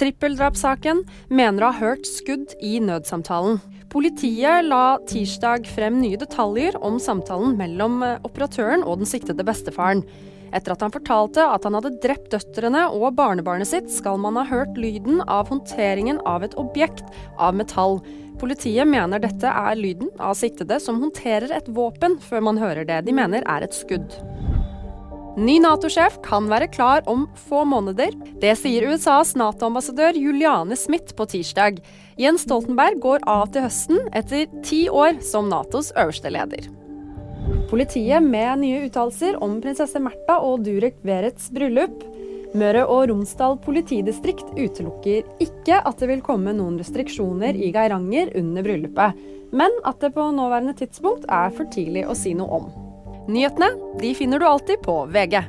Trippeldrapssaken mener å ha hørt skudd i nødsamtalen. Politiet la tirsdag frem nye detaljer om samtalen mellom eh, operatøren og den siktede bestefaren. Etter at han fortalte at han hadde drept døtrene og barnebarnet sitt, skal man ha hørt lyden av håndteringen av et objekt av metall. Politiet mener dette er lyden av siktede som håndterer et våpen, før man hører det de mener er et skudd. Ny Nato-sjef kan være klar om få måneder. Det sier USAs Nato-ambassadør Juliane Smith på tirsdag. Jens Stoltenberg går av til høsten etter ti år som Natos øverste leder. Politiet med nye uttalelser om prinsesse Märtha og Durek Verets bryllup. Møre og Romsdal politidistrikt utelukker ikke at det vil komme noen restriksjoner i Geiranger under bryllupet, men at det på nåværende tidspunkt er for tidlig å si noe om. Nyhetene de finner du alltid på VG.